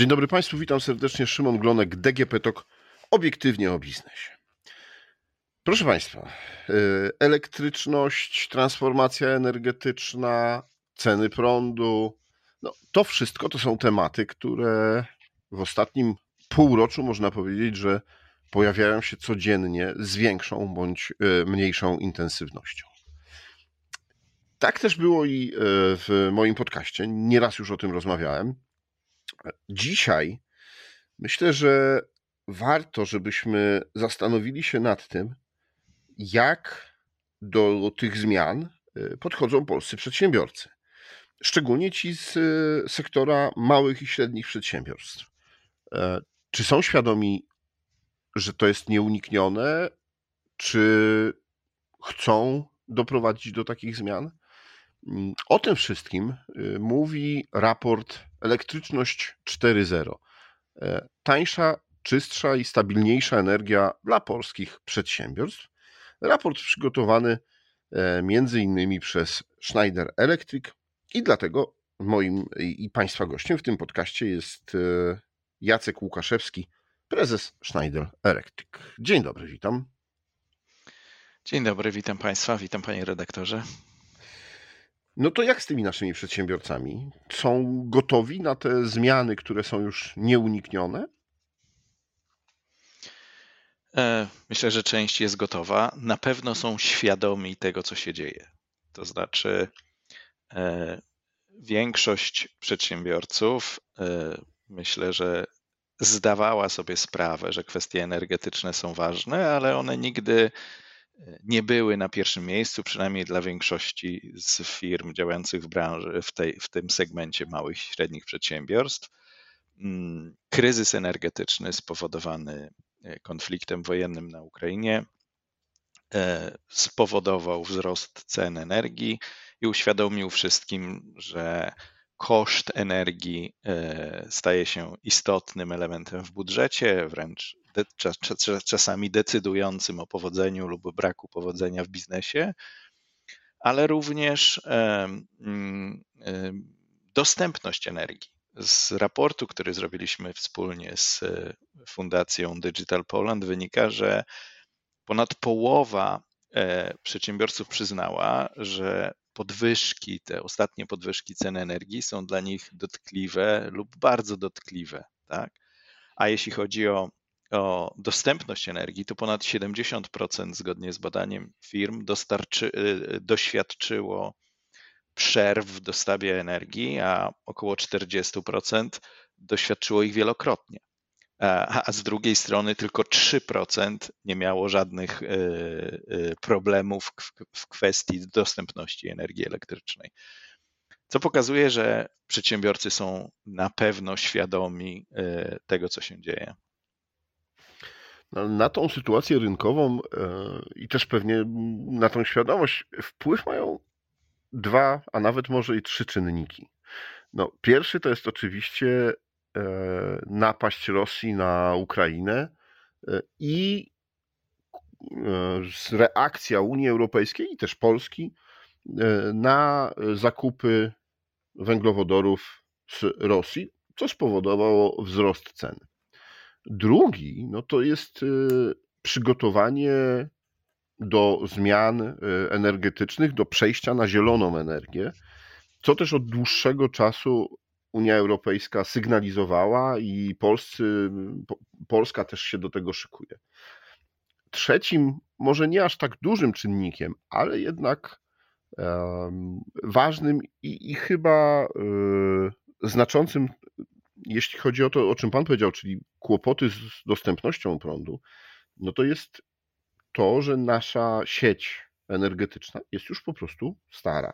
Dzień dobry Państwu, witam serdecznie. Szymon Glonek, DGP TOK, obiektywnie o biznesie. Proszę Państwa, y, elektryczność, transformacja energetyczna, ceny prądu, no, to wszystko to są tematy, które w ostatnim półroczu można powiedzieć, że pojawiają się codziennie z większą bądź y, mniejszą intensywnością. Tak też było i y, w moim podcaście. Nieraz już o tym rozmawiałem. Dzisiaj myślę, że warto, żebyśmy zastanowili się nad tym, jak do tych zmian y, podchodzą polscy przedsiębiorcy. Szczególnie ci z y, sektora małych i średnich przedsiębiorstw. E, czy są świadomi, że to jest nieuniknione? Czy chcą doprowadzić do takich zmian? Mm, o tym wszystkim y, mówi raport Elektryczność 4.0. E, tańsza, czystsza i stabilniejsza energia dla polskich przedsiębiorstw. Raport przygotowany e, między innymi przez Schneider Electric i dlatego moim i Państwa gościem w tym podcaście jest e, Jacek Łukaszewski, prezes Schneider Electric. Dzień dobry, witam. Dzień dobry, witam Państwa, witam Panie redaktorze. No to jak z tymi naszymi przedsiębiorcami? Są gotowi na te zmiany, które są już nieuniknione? E, myślę, że część jest gotowa. Na pewno są świadomi tego, co się dzieje. To znaczy, e, większość przedsiębiorców e, myślę, że zdawała sobie sprawę, że kwestie energetyczne są ważne, ale one nigdy nie były na pierwszym miejscu, przynajmniej dla większości z firm działających w branży, w, tej, w tym segmencie małych i średnich przedsiębiorstw. Mm, kryzys energetyczny spowodowany e, konfliktem wojennym na Ukrainie e, spowodował wzrost cen energii i uświadomił wszystkim, że koszt energii e, staje się istotnym elementem w budżecie, wręcz czasami decydującym o powodzeniu lub braku powodzenia w biznesie, ale również mm, dostępność energii. Z raportu, który zrobiliśmy wspólnie z e, Fundacją Digital Poland, wynika, że ponad połowa e, przedsiębiorców przyznała, że podwyżki, te ostatnie podwyżki cen energii są dla nich dotkliwe lub bardzo dotkliwe. Tak? A jeśli chodzi o o dostępność energii, to ponad 70% zgodnie z badaniem firm dostarczy, y, doświadczyło przerw w dostawie energii, a około 40% doświadczyło ich wielokrotnie. A z drugiej strony tylko 3% nie miało żadnych y, y, problemów w kwestii dostępności energii elektrycznej. Co pokazuje, że przedsiębiorcy są na pewno świadomi tego, co się dzieje. Na tą sytuację rynkową e, i też pewnie na tą świadomość wpływ mają dwa, a nawet może i trzy czynniki. No, pierwszy to jest oczywiście e, napaść Rosji na Ukrainę e, i reakcja Unii Europejskiej i też Polski na zakupy węglowodorów z Rosji, co spowodowało wzrost cen. Drugi, no to jest y, przygotowanie do zmian y, energetycznych, do przejścia na zieloną energię, co też od dłuższego czasu Unia Europejska sygnalizowała i Polscy, Polska też się do tego szykuje. Trzecim, może nie aż tak dużym czynnikiem, ale jednak ważnym i, i chyba y, znaczącym jeśli chodzi o to, o czym Pan powiedział, czyli kłopoty z dostępnością prądu, no to jest to, że nasza sieć energetyczna jest już po prostu stara.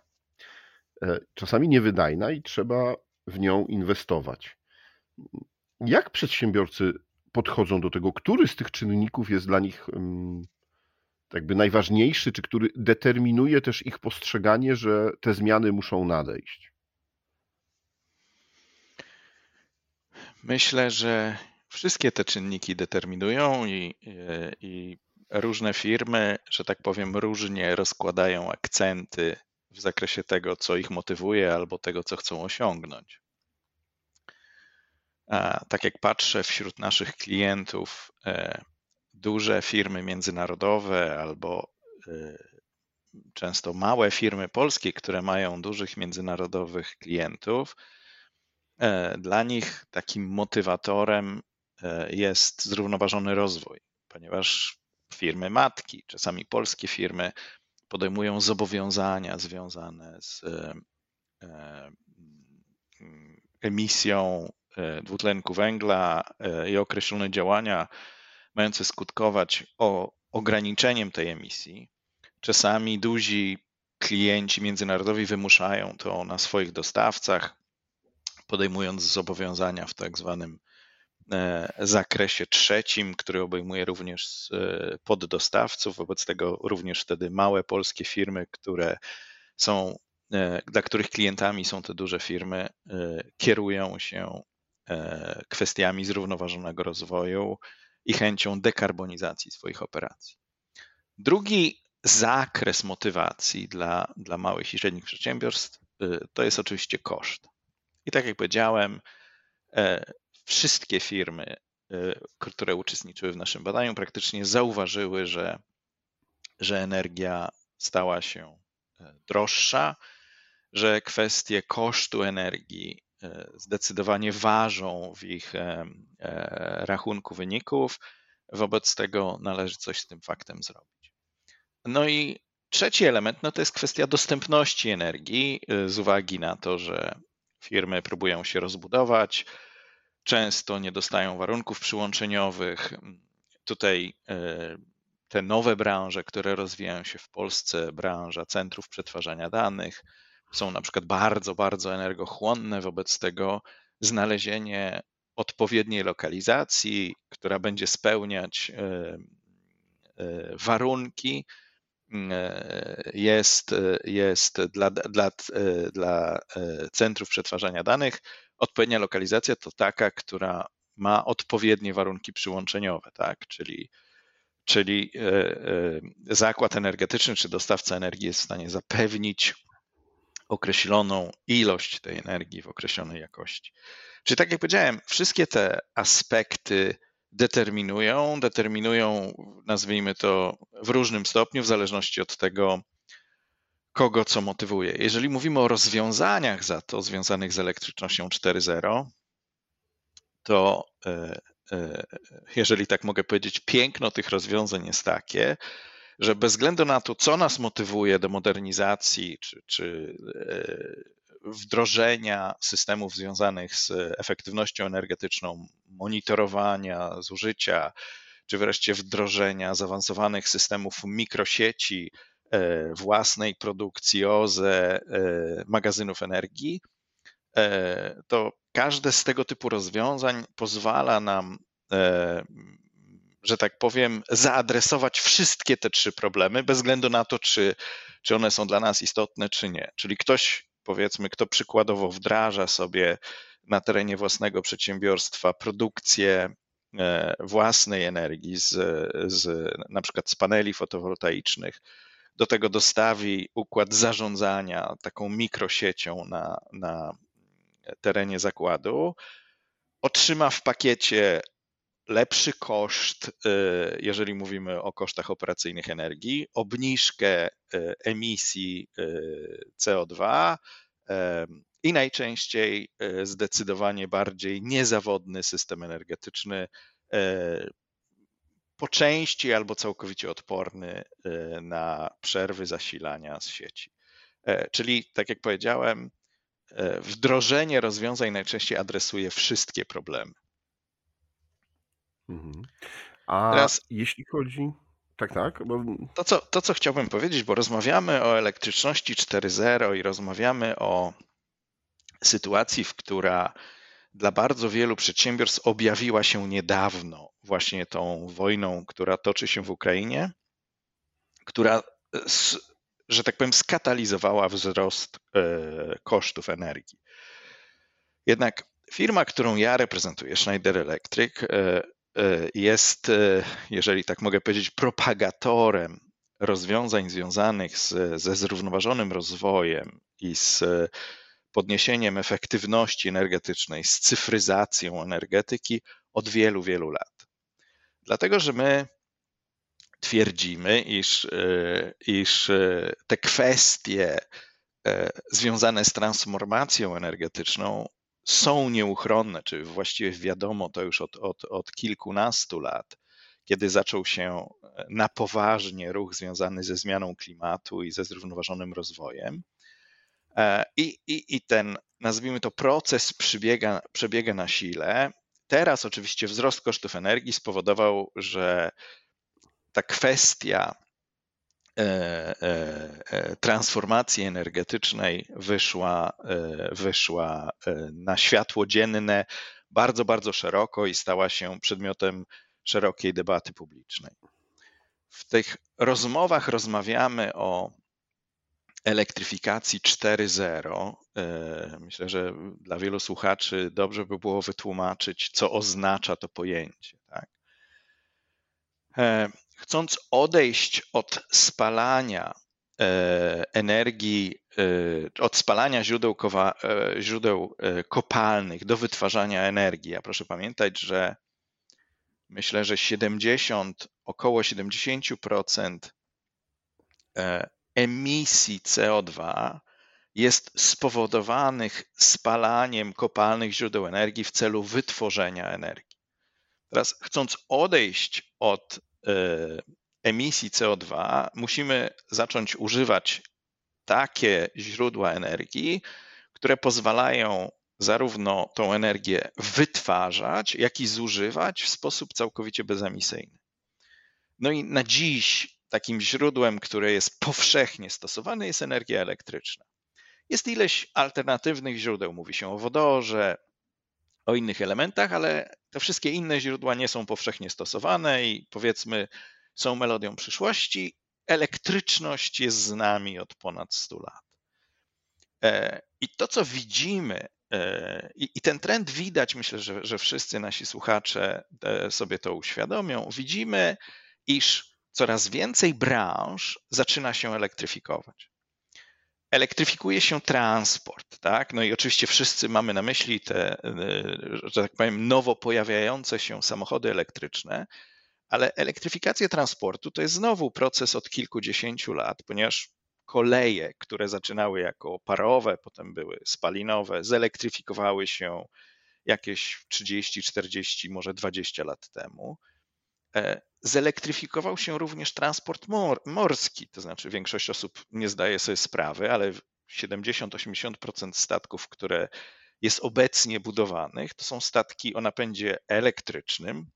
E, czasami niewydajna i trzeba w nią inwestować. Jak przedsiębiorcy podchodzą do tego? Który z tych czynników jest dla nich jakby najważniejszy, czy który determinuje też ich postrzeganie, że te zmiany muszą nadejść? Myślę, że wszystkie te czynniki determinują i, i różne firmy, że tak powiem, różnie rozkładają akcenty w zakresie tego, co ich motywuje albo tego, co chcą osiągnąć. tak jak patrzę wśród naszych klientów, duże firmy międzynarodowe albo często małe firmy polskie, które mają dużych międzynarodowych klientów, dla nich takim motywatorem jest zrównoważony rozwój, ponieważ firmy matki, czasami polskie firmy podejmują zobowiązania związane z emisją e, dwutlenku węgla e, i określone działania mające skutkować o ograniczeniem tej emisji. Czasami duzi klienci międzynarodowi wymuszają to na swoich dostawcach, podejmując zobowiązania w tak zwanym e, zakresie trzecim, który obejmuje również poddostawców. Wobec tego również wtedy małe polskie firmy, które są E, dla których klientami są te duże firmy, e, kierują się e, kwestiami zrównoważonego rozwoju i chęcią dekarbonizacji swoich operacji. Drugi zakres motywacji dla, dla małych i średnich przedsiębiorstw to jest oczywiście koszt. I tak jak powiedziałem, wszystkie firmy, które uczestniczyły w naszym badaniu, praktycznie zauważyły, że, że energia stała się droższa że kwestie kosztu energii e, zdecydowanie ważą w ich e, e, rachunku wyników. Wobec tego należy coś z tym faktem zrobić. No i trzeci element no to jest kwestia dostępności energii, z uwagi na to, że firmy próbują się rozbudować, często nie dostają warunków przyłączeniowych. Tutaj te nowe branże, które rozwijają się w Polsce, branża centrów przetwarzania danych, są na przykład bardzo, bardzo energochłonne, wobec tego znalezienie odpowiedniej lokalizacji, która będzie spełniać e, e, warunki, e, jest, jest dla, dla, dla centrów przetwarzania danych. Odpowiednia lokalizacja to taka, która ma odpowiednie warunki przyłączeniowe, tak? czyli, czyli zakład energetyczny czy dostawca energii jest w stanie zapewnić określoną ilość tej energii w określonej jakości. Czyli tak jak powiedziałem, wszystkie te aspekty determinują, determinują, nazwijmy to w różnym stopniu, w zależności od tego, kogo co motywuje. Jeżeli mówimy o rozwiązaniach za to związanych z elektrycznością 4.0, to e, e, jeżeli tak mogę powiedzieć, piękno tych rozwiązań jest takie, że bez względu na to, co nas motywuje do modernizacji czy, czy e, wdrożenia systemów związanych z efektywnością energetyczną, monitorowania zużycia, czy wreszcie wdrożenia zaawansowanych systemów mikrosieci, e, własnej produkcji OZE, e, magazynów energii, to każde z tego typu rozwiązań pozwala nam że tak powiem, zaadresować wszystkie te trzy problemy, bez względu na to, czy, czy one są dla nas istotne, czy nie. Czyli ktoś, powiedzmy, kto przykładowo wdraża sobie na terenie własnego przedsiębiorstwa produkcję e, własnej energii z, z na przykład z paneli fotowoltaicznych, do tego dostawi układ zarządzania taką mikrosiecią na, na terenie zakładu, otrzyma w pakiecie lepszy koszt, e, jeżeli mówimy o kosztach operacyjnych energii, obniżkę e, emisji e, CO2 i najczęściej zdecydowanie bardziej niezawodny system energetyczny, po części albo całkowicie odporny na przerwy zasilania z sieci. Czyli, tak jak powiedziałem, wdrożenie rozwiązań najczęściej adresuje wszystkie problemy. Mhm. A Teraz jeśli chodzi. Tak, tak. Bo... To, co, to, co chciałbym powiedzieć, bo rozmawiamy o elektryczności 4.0 i rozmawiamy o sytuacji, w która dla bardzo wielu przedsiębiorstw objawiła się niedawno właśnie tą wojną, która toczy się w Ukrainie, która, że tak powiem, skatalizowała wzrost e, kosztów energii. Jednak firma, którą ja reprezentuję, Schneider Electric, e, E, jest, e, jeżeli tak mogę powiedzieć, propagatorem rozwiązań związanych z, ze zrównoważonym rozwojem i z podniesieniem efektywności energetycznej, z cyfryzacją energetyki od wielu, wielu lat. Dlatego, że my twierdzimy, iż, e, iż e, te kwestie e, związane z transformacją energetyczną są nieuchronne, czy właściwie wiadomo to już od, od, od kilkunastu lat, kiedy zaczął się na poważnie ruch związany ze zmianą klimatu i ze zrównoważonym rozwojem. I, i, i ten, nazwijmy to, proces przebiega, przebiega na sile. Teraz oczywiście wzrost kosztów energii spowodował, że ta kwestia e, e, e, transformacji energetycznej wyszła, wyszła na światło dzienne bardzo, bardzo szeroko i stała się przedmiotem szerokiej debaty publicznej. W tych rozmowach rozmawiamy o elektryfikacji 4.0. Myślę, że dla wielu słuchaczy dobrze by było wytłumaczyć, co oznacza to pojęcie. Tak? Chcąc odejść od spalania e, energii, e, od spalania źródeł, e, źródeł kopalnych do wytwarzania energii. A proszę pamiętać, że myślę, że 70, około 70% emisji CO2 jest spowodowanych spalaniem kopalnych źródeł energii w celu wytworzenia energii. Teraz, chcąc odejść od emisji CO2, musimy zacząć używać takie źródła energii, które pozwalają zarówno tą energię wytwarzać, jak i zużywać w sposób całkowicie bezemisyjny. No i na dziś takim źródłem, które jest powszechnie stosowane, jest energia elektryczna. Jest ileś alternatywnych źródeł, mówi się o wodorze, o innych elementach, ale te wszystkie inne źródła nie są powszechnie stosowane i powiedzmy są melodią przyszłości. Elektryczność jest z nami od ponad 100 lat. E, I to, co widzimy, e, i ten trend widać, myślę, że, że wszyscy nasi słuchacze e, sobie to uświadomią, widzimy, iż coraz więcej branż zaczyna się elektryfikować elektryfikuje się transport, tak? No i oczywiście wszyscy mamy na myśli te, e, że tak powiem, nowo pojawiające się samochody elektryczne, ale elektryfikacja transportu to jest znowu proces od kilkudziesięciu lat, ponieważ koleje, które zaczynały jako parowe, potem były spalinowe, zelektryfikowały się jakieś 30, 40, może 20 lat temu. E, zelektryfikował się również transport mor morski, to znaczy większość osób nie zdaje sobie sprawy, ale 70-80% statków, które jest obecnie budowanych, to są statki o napędzie elektrycznym,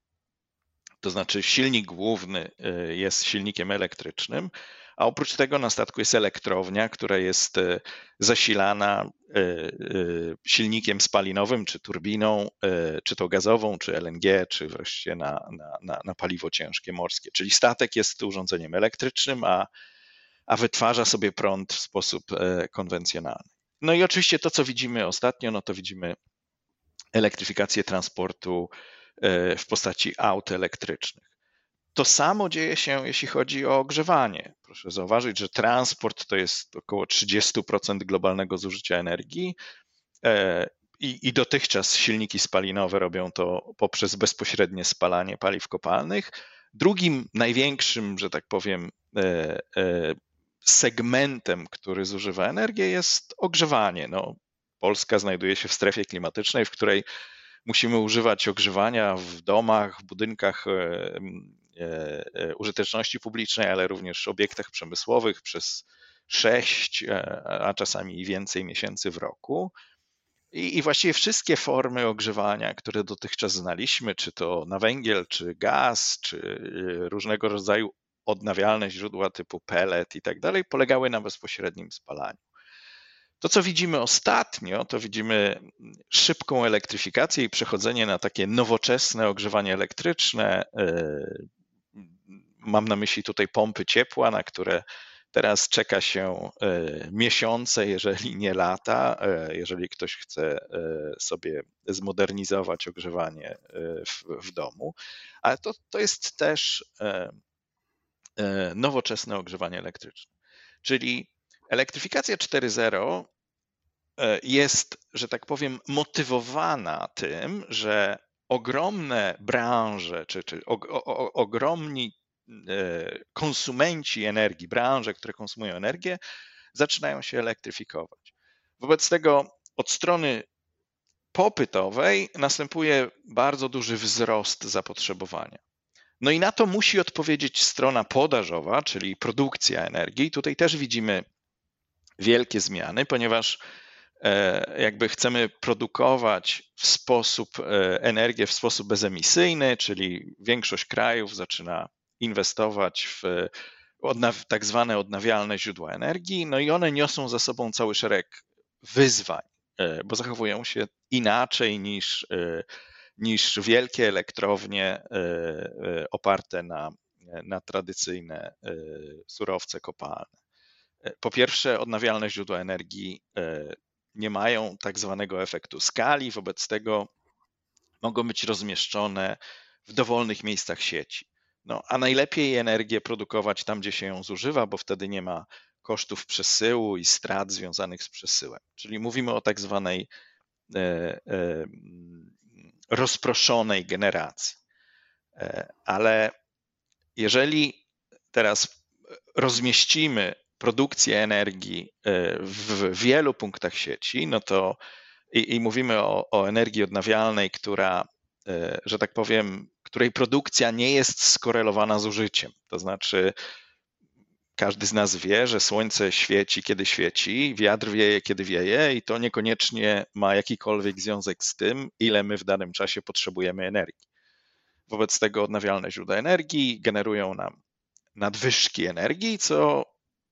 to znaczy silnik główny e, jest silnikiem elektrycznym, a oprócz tego na statku jest elektrownia, która jest e, zasilana e, e, silnikiem spalinowym, czy turbiną, czy to gazową, czy LNG, czy wreszcie na, na, na paliwo ciężkie morskie. Czyli statek jest urządzeniem elektrycznym, a, a wytwarza sobie prąd w sposób konwencjonalny. No i oczywiście to, co widzimy ostatnio, no to widzimy elektryfikację transportu w postaci aut elektrycznych. To samo dzieje się, jeśli chodzi o ogrzewanie. Proszę zauważyć, że transport to jest około 30% globalnego zużycia energii. E, I, I dotychczas silniki spalinowe robią to poprzez bezpośrednie spalanie paliw kopalnych. Drugim największym, że tak powiem, e, e, segmentem, który zużywa energię, jest ogrzewanie. No, Polska znajduje się w strefie klimatycznej, w której musimy używać ogrzewania w domach, w budynkach użyteczności publicznej, ale również obiektach przemysłowych przez sześć, e, a czasami i więcej miesięcy w roku. I, I, właściwie wszystkie formy ogrzewania, które dotychczas znaliśmy, czy to na węgiel, czy gaz, czy różnego rodzaju odnawialne źródła typu pellet i tak dalej, polegały na bezpośrednim spalaniu. To, co widzimy ostatnio, to widzimy szybką elektryfikację i przechodzenie na takie nowoczesne ogrzewanie elektryczne, Mam na myśli tutaj pompy ciepła, na które teraz czeka się e, miesiące, jeżeli nie lata, e, jeżeli ktoś chce e, sobie zmodernizować ogrzewanie w, w domu. Ale to, to jest też nowoczesne ogrzewanie elektryczne. Czyli elektryfikacja 4.0 jest, że tak powiem, motywowana tym, że ogromne branże, czy, czy o, o, ogromni konsumenci energii, branże, które konsumują energię, zaczynają się elektryfikować. Wobec tego od strony popytowej następuje bardzo duży wzrost zapotrzebowania. No i na to musi odpowiedzieć strona podażowa, czyli produkcja energii. Tutaj też widzimy wielkie zmiany, ponieważ e, jakby chcemy produkować w sposób e, energię w sposób bezemisyjny, czyli większość krajów zaczyna inwestować w tak zwane odnawialne źródła energii, no i one niosą za sobą cały szereg wyzwań, e, bo zachowują się inaczej niż, e, niż wielkie elektrownie e, oparte na, na tradycyjne surowce kopalne. Po pierwsze, odnawialne źródła energii nie mają tak zwanego efektu skali, wobec tego mogą być rozmieszczone w dowolnych miejscach sieci. No, a najlepiej energię produkować tam, gdzie się ją zużywa, bo wtedy nie ma kosztów przesyłu i strat związanych z przesyłem. Czyli mówimy o tak zwanej e, e, rozproszonej generacji. E, ale jeżeli teraz rozmieścimy produkcję energii w wielu punktach sieci, no to i, i mówimy o, o energii odnawialnej, która, że tak powiem, której produkcja nie jest skorelowana z użyciem. To znaczy, każdy z nas wie, że słońce świeci, kiedy świeci, wiatr wieje, kiedy wieje, i to niekoniecznie ma jakikolwiek związek z tym, ile my w danym czasie potrzebujemy energii. Wobec tego odnawialne źródła energii generują nam nadwyżki energii, co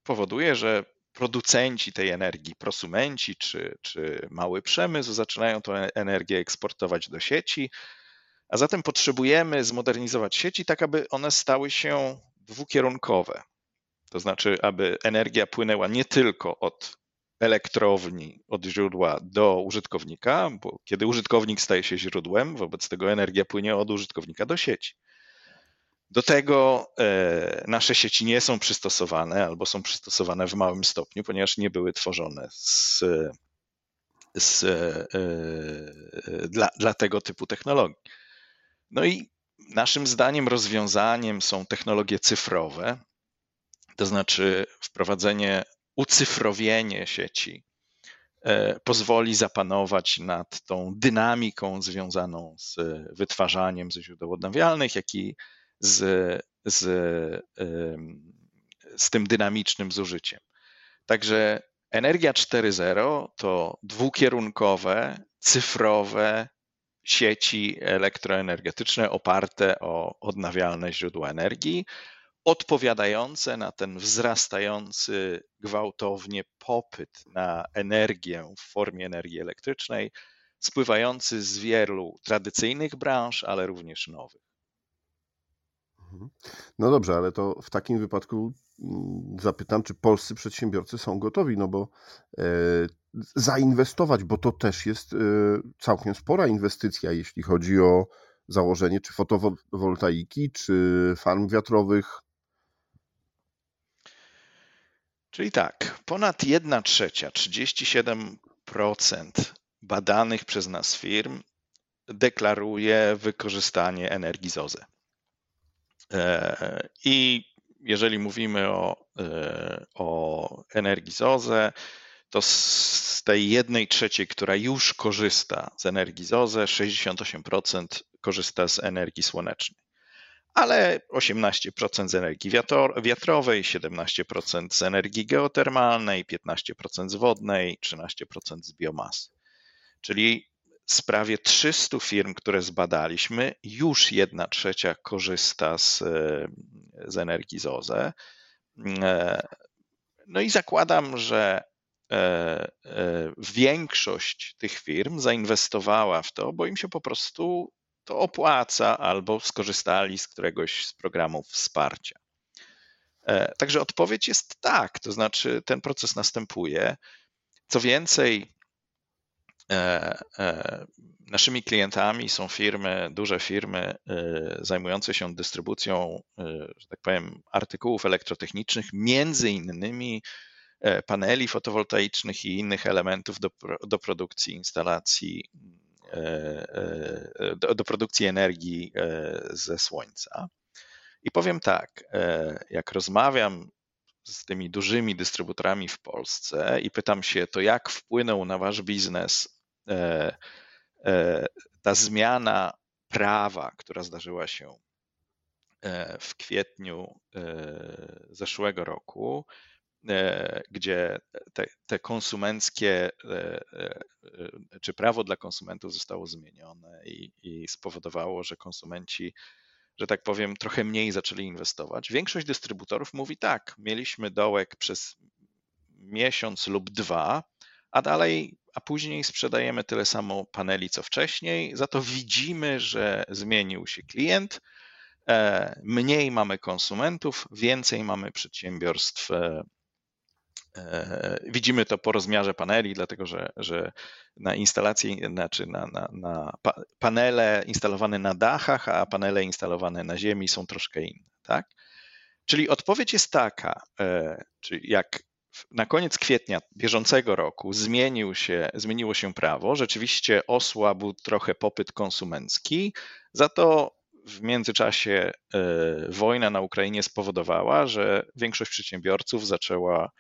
powoduje, że producenci tej energii, prosumenci czy, czy mały przemysł zaczynają tę energię eksportować do sieci, a zatem potrzebujemy zmodernizować sieci tak, aby one stały się dwukierunkowe. To znaczy, aby energia płynęła nie tylko od elektrowni, od źródła do użytkownika, bo kiedy użytkownik staje się źródłem, wobec tego energia płynie od użytkownika do sieci. Do tego e, nasze sieci nie są przystosowane albo są przystosowane w małym stopniu, ponieważ nie były tworzone z, z, e, e, dla, dla tego typu technologii. No i naszym zdaniem rozwiązaniem są technologie cyfrowe, to znaczy wprowadzenie, ucyfrowienie sieci e, pozwoli zapanować nad tą dynamiką związaną z wytwarzaniem ze źródeł odnawialnych, jak i z, z, z tym dynamicznym zużyciem. Także energia 4.0 to dwukierunkowe, cyfrowe sieci elektroenergetyczne oparte o odnawialne źródła energii, odpowiadające na ten wzrastający gwałtownie popyt na energię w formie energii elektrycznej, spływający z wielu tradycyjnych branż, ale również nowych. Mhm. No dobrze, ale to w takim wypadku mm, zapytam, czy polscy przedsiębiorcy są gotowi, no bo e, zainwestować, bo to też jest e, całkiem spora inwestycja, jeśli chodzi o założenie czy fotowoltaiki, czy farm wiatrowych. Czyli tak, ponad 1 trzecia, 37% badanych przez nas firm deklaruje wykorzystanie energii ZOZE. E, I jeżeli mówimy o, e, o energii ZOZE, to z tej jednej trzeciej, która już korzysta z energii ZOZE, 68% korzysta z energii słonecznej. Ale 18% z energii wiatrowej, 17% z energii geotermalnej, 15% z wodnej, 13% z biomasy. Czyli z prawie 300 firm, które zbadaliśmy, już jedna trzecia korzysta z, z energii ZOZE. E, no i zakładam, że e, e, większość tych firm zainwestowała w to, bo im się po prostu to opłaca albo skorzystali z któregoś z programów wsparcia. Także odpowiedź jest tak, to znaczy ten proces następuje. Co więcej, E, e, naszymi klientami są firmy, duże firmy e, zajmujące się dystrybucją, że tak powiem, artykułów elektrotechnicznych, między innymi paneli fotowoltaicznych i innych elementów do, do produkcji instalacji, do, do produkcji energii ze słońca. I powiem tak, jak rozmawiam z tymi dużymi dystrybutorami w Polsce i pytam się, to jak wpłynął na wasz biznes e, e, ta zmiana prawa, która zdarzyła się e, w kwietniu zeszłego roku, gdzie te, te, konsumenckie, czy prawo dla konsumentów zostało zmienione i, i spowodowało, że konsumenci że tak powiem, trochę mniej zaczęli inwestować. Większość dystrybutorów mówi tak, mieliśmy dołek przez miesiąc lub dwa, a dalej, a później sprzedajemy tyle samo paneli co wcześniej, za to widzimy, że zmienił się klient, e, mniej mamy konsumentów, więcej mamy przedsiębiorstw e, E, widzimy to po rozmiarze paneli, dlatego że, że na instalacji, znaczy na, na, na panele instalowane na dachach, a panele instalowane na ziemi są troszkę inne. Tak? Czyli odpowiedź jest taka, czyli jak na koniec kwietnia bieżącego roku zmienił się, zmieniło się prawo, rzeczywiście osłabł trochę popyt konsumencki, za to w międzyczasie e, wojna na Ukrainie spowodowała, że większość przedsiębiorców zaczęła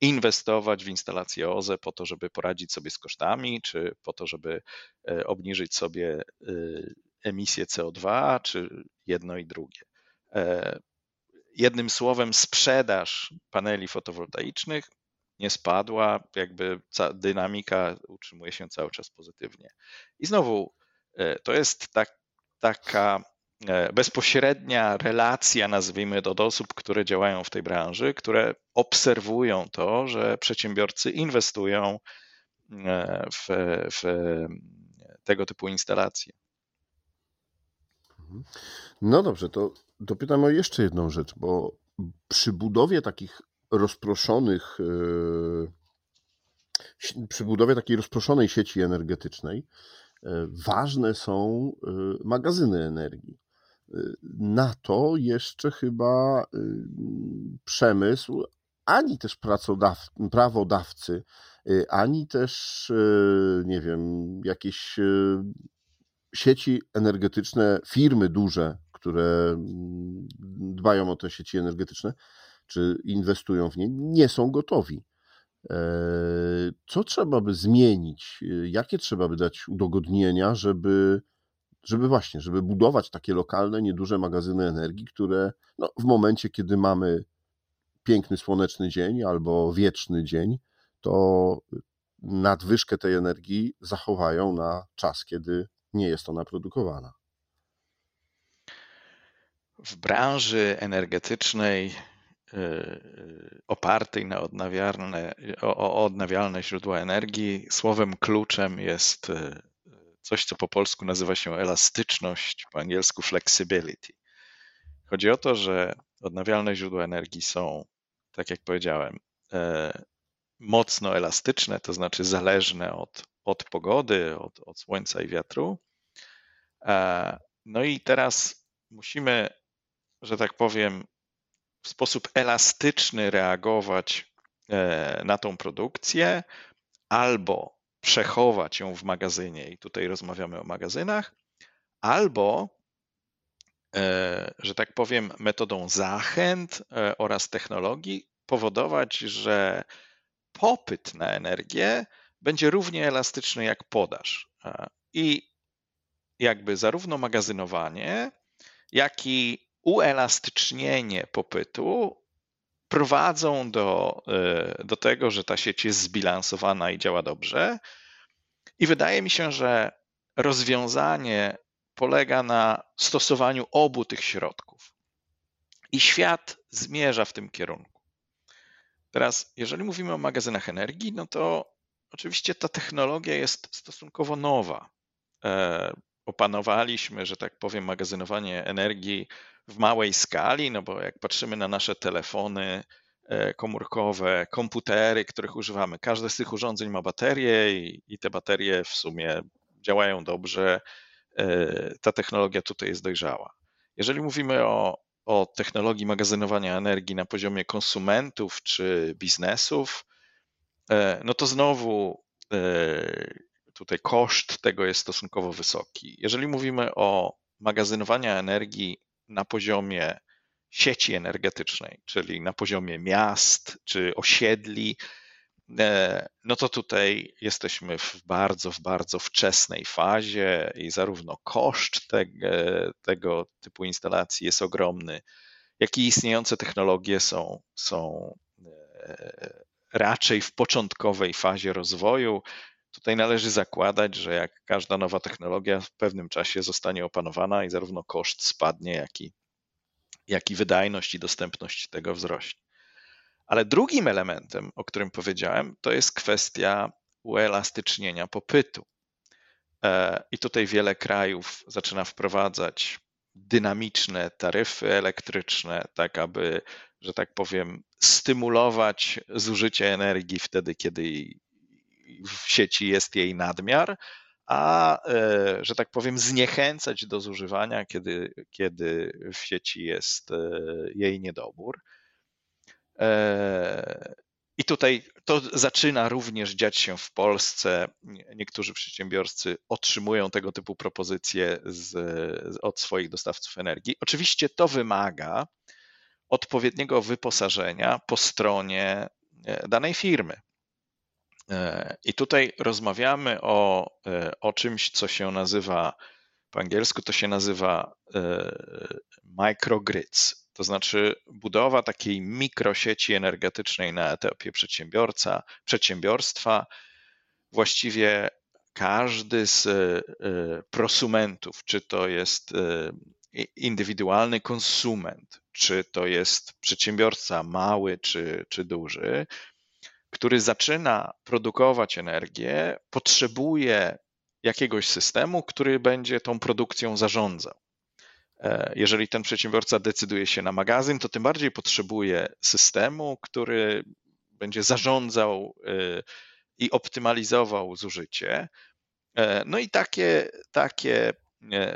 inwestować w instalację OZE po to, żeby poradzić sobie z kosztami, czy po to, żeby e, obniżyć sobie e, emisję CO2, czy jedno i drugie. E, jednym słowem, sprzedaż paneli fotowoltaicznych nie spadła, jakby dynamika utrzymuje się cały czas pozytywnie. I znowu to jest tak, taka E, bezpośrednia relacja, nazwijmy to, od osób, które działają w tej branży, które obserwują to, że przedsiębiorcy inwestują e, w, w tego typu instalacje. Mhm. No dobrze, to dopytam o jeszcze jedną rzecz, bo przy budowie takich rozproszonych, e, przy budowie takiej rozproszonej sieci energetycznej, ważne są magazyny energii. Na to jeszcze chyba przemysł, ani też prawodawcy, ani też, nie wiem, jakieś sieci energetyczne, firmy duże, które mm, dbają o te sieci energetyczne, czy inwestują w nie, nie są gotowi. E, co trzeba by zmienić? Jakie trzeba by dać udogodnienia, żeby żeby właśnie, żeby budować takie lokalne, nieduże magazyny energii, które no, w momencie, kiedy mamy piękny słoneczny dzień albo wieczny dzień, to nadwyżkę tej energii zachowają na czas, kiedy nie jest ona produkowana. W branży energetycznej y, y, opartej na odnawialne, o odnawialne źródła energii, słowem kluczem jest y, coś, co po polsku nazywa się elastyczność, po angielsku flexibility. Chodzi o to, że odnawialne źródła energii są, tak jak powiedziałem, e, mocno elastyczne, to znaczy zależne od, od pogody, od, od słońca i wiatru. E, no i teraz musimy, że tak powiem, w sposób elastyczny reagować e, na tą produkcję, albo przechować ją w magazynie, i tutaj rozmawiamy o magazynach, albo, e, że tak powiem, metodą zachęt e, oraz technologii powodować, że popyt na energię będzie równie elastyczny jak podaż. I jakby zarówno magazynowanie, jak i uelastycznienie popytu prowadzą do, e, do tego, że ta sieć jest zbilansowana i działa dobrze. I wydaje mi się, że rozwiązanie polega na stosowaniu obu tych środków. I świat zmierza w tym kierunku. Teraz, jeżeli mówimy o magazynach energii, no to oczywiście ta technologia jest stosunkowo nowa. E, opanowaliśmy, że tak powiem, magazynowanie energii w małej skali, no bo jak patrzymy na nasze telefony e, komórkowe, komputery, których używamy, każde z tych urządzeń ma baterie i, i te baterie w sumie działają dobrze. E, ta technologia tutaj jest dojrzała. Jeżeli mówimy o o technologii magazynowania energii na poziomie konsumentów czy biznesów, no to znowu tutaj koszt tego jest stosunkowo wysoki. Jeżeli mówimy o magazynowaniu energii na poziomie sieci energetycznej, czyli na poziomie miast czy osiedli, e, no to tutaj jesteśmy w bardzo, w bardzo wczesnej fazie i zarówno koszt tego, tego typu instalacji jest ogromny, jak i istniejące technologie są, są e, raczej w początkowej fazie rozwoju. Tutaj należy zakładać, że jak każda nowa technologia w pewnym czasie zostanie opanowana i zarówno koszt spadnie, jak i, jak i wydajność i dostępność tego wzrośnie. Ale drugim elementem, o którym powiedziałem, to jest kwestia uelastycznienia popytu. E, I tutaj wiele krajów zaczyna wprowadzać dynamiczne taryfy elektryczne, tak aby, że tak powiem, stymulować zużycie energii wtedy, kiedy w sieci jest jej nadmiar, a e, że tak powiem, zniechęcać do zużywania, kiedy, kiedy w sieci jest e, jej niedobór. E, I tutaj to zaczyna również dziać się w Polsce. Niektórzy przedsiębiorcy otrzymują tego typu propozycje z, od swoich dostawców energii. Oczywiście to wymaga odpowiedniego wyposażenia po stronie danej firmy. E, I tutaj rozmawiamy o, e, o czymś, co się nazywa, po angielsku to się nazywa e, microgrids, to znaczy budowa takiej mikrosieci energetycznej na etapie przedsiębiorca, przedsiębiorstwa. Właściwie każdy z prosumentów, czy to jest indywidualny konsument, czy to jest przedsiębiorca mały czy, czy duży, który zaczyna produkować energię, potrzebuje jakiegoś systemu, który będzie tą produkcją zarządzał. E, jeżeli ten przedsiębiorca decyduje się na magazyn, to tym bardziej potrzebuje systemu, który będzie zarządzał e, i optymalizował zużycie. E, no i takie, takie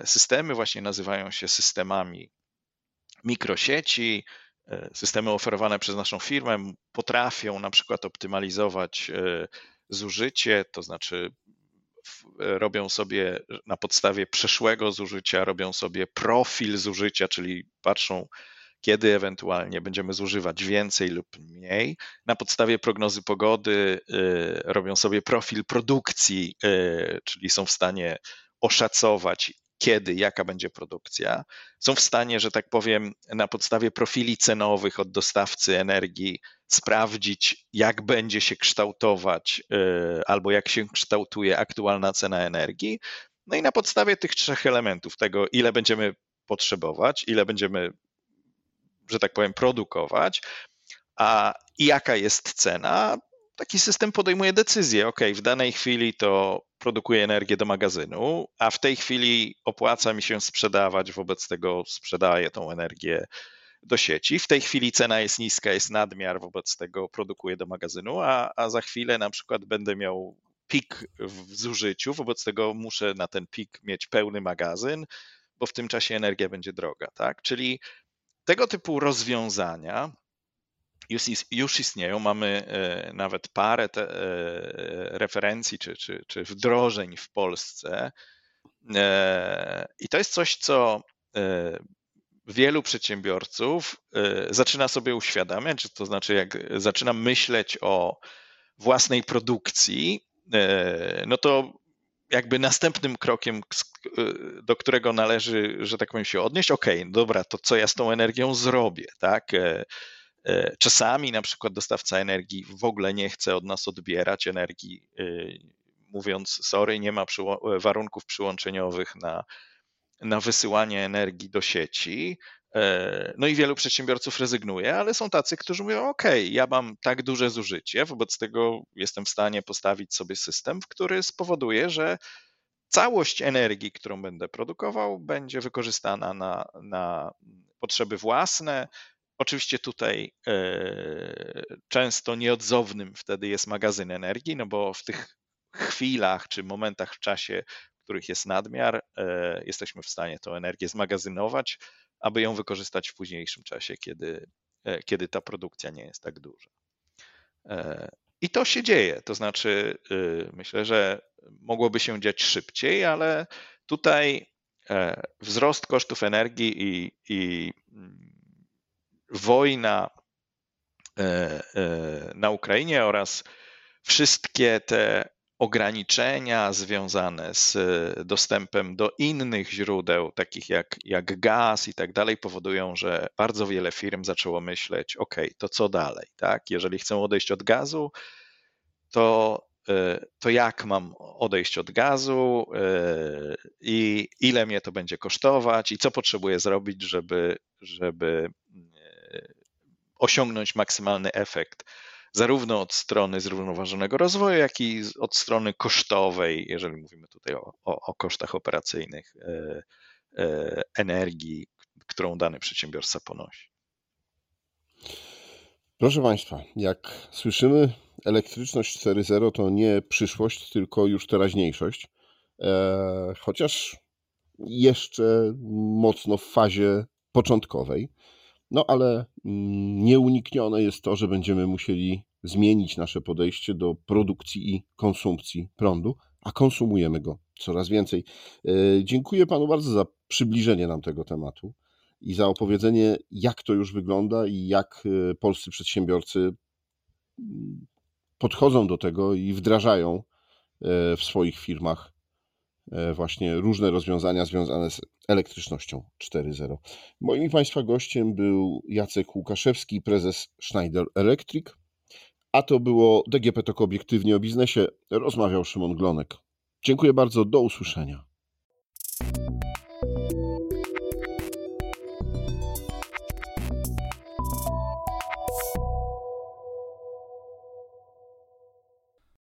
systemy właśnie nazywają się systemami mikrosieci, systemy oferowane przez naszą firmę potrafią na przykład optymalizować e, zużycie, to znaczy robią sobie na podstawie przeszłego zużycia, robią sobie profil zużycia, czyli patrzą, kiedy ewentualnie będziemy zużywać więcej lub mniej. Na podstawie prognozy pogody e, robią sobie profil produkcji, czyli są w stanie oszacować, kiedy, jaka będzie produkcja. Są w stanie, że tak powiem, na podstawie profili cenowych od dostawcy energii sprawdzić, jak będzie się kształtować y, albo jak się kształtuje aktualna cena energii. No i na podstawie tych trzech elementów, tego ile będziemy potrzebować, ile będziemy, że tak powiem, produkować, a jaka jest cena, taki system podejmuje decyzję. OK, w danej chwili to produkuję energię do magazynu, a w tej chwili opłaca mi się sprzedawać, wobec tego sprzedaję tą energię do sieci. W tej chwili cena jest niska, jest nadmiar, wobec tego produkuję do magazynu, a, a za chwilę na przykład będę miał pik w zużyciu, wobec tego muszę na ten pik mieć pełny magazyn, bo w tym czasie energia będzie droga. Tak? Czyli tego typu rozwiązania już, już istnieją. Mamy e, nawet parę te, e, referencji czy, czy, czy wdrożeń w Polsce. E, I to jest coś, co wielu przedsiębiorców zaczyna sobie uświadamiać, to znaczy, jak zaczyna myśleć o własnej produkcji, no to jakby następnym krokiem, do którego należy, że tak powiem, się odnieść, ok, dobra, to co ja z tą energią zrobię, tak? E, czasami na przykład dostawca energii w ogóle nie chce od nas odbierać energii, e, mówiąc sorry, nie ma warunków przyłączeniowych na, na wysyłanie energii do sieci. E, no i wielu przedsiębiorców rezygnuje, ale są tacy, którzy mówią: OK, ja mam tak duże zużycie, wobec tego jestem w stanie postawić sobie system, który spowoduje, że całość energii, którą będę produkował, będzie wykorzystana na, na potrzeby własne, Oczywiście tutaj e, często nieodzownym wtedy jest magazyn energii, no bo w tych chwilach czy momentach w czasie, w których jest nadmiar, e, jesteśmy w stanie tę energię zmagazynować aby ją wykorzystać w późniejszym czasie, kiedy, kiedy ta produkcja nie jest tak duża. I to się dzieje, to znaczy myślę, że mogłoby się dziać szybciej, ale tutaj e, wzrost kosztów energii i, i mm, wojna e, e, na Ukrainie oraz wszystkie te ograniczenia związane z dostępem do innych źródeł, takich jak, jak gaz i tak dalej, powodują, że bardzo wiele firm zaczęło myśleć: OK, to co dalej? Tak? Jeżeli chcę odejść od gazu, to, e, to jak mam odejść od gazu e, i ile mnie to będzie kosztować i co potrzebuję zrobić, żeby, żeby e, osiągnąć maksymalny efekt zarówno od strony zrównoważonego rozwoju, jak i od strony kosztowej, jeżeli mówimy tutaj o, o, o kosztach operacyjnych e, e, energii, którą dany przedsiębiorca ponosi. Proszę Państwa, jak słyszymy, elektryczność 4.0 to nie przyszłość, tylko już teraźniejszość. E, chociaż jeszcze mocno w fazie początkowej. No ale mm, nieuniknione jest to, że będziemy musieli zmienić nasze podejście do produkcji i konsumpcji prądu, a konsumujemy go coraz więcej. E, dziękuję Panu bardzo za przybliżenie nam tego tematu i za opowiedzenie, jak to już wygląda i jak e, polscy przedsiębiorcy mm, podchodzą do tego i wdrażają e, w swoich firmach właśnie różne rozwiązania związane z elektrycznością 4.0. Moim Państwa gościem był Jacek Łukaszewski, prezes Schneider Electric, a to było DGP Tok Obiektywnie o biznesie. Rozmawiał Szymon Glonek. Dziękuję bardzo, do usłyszenia.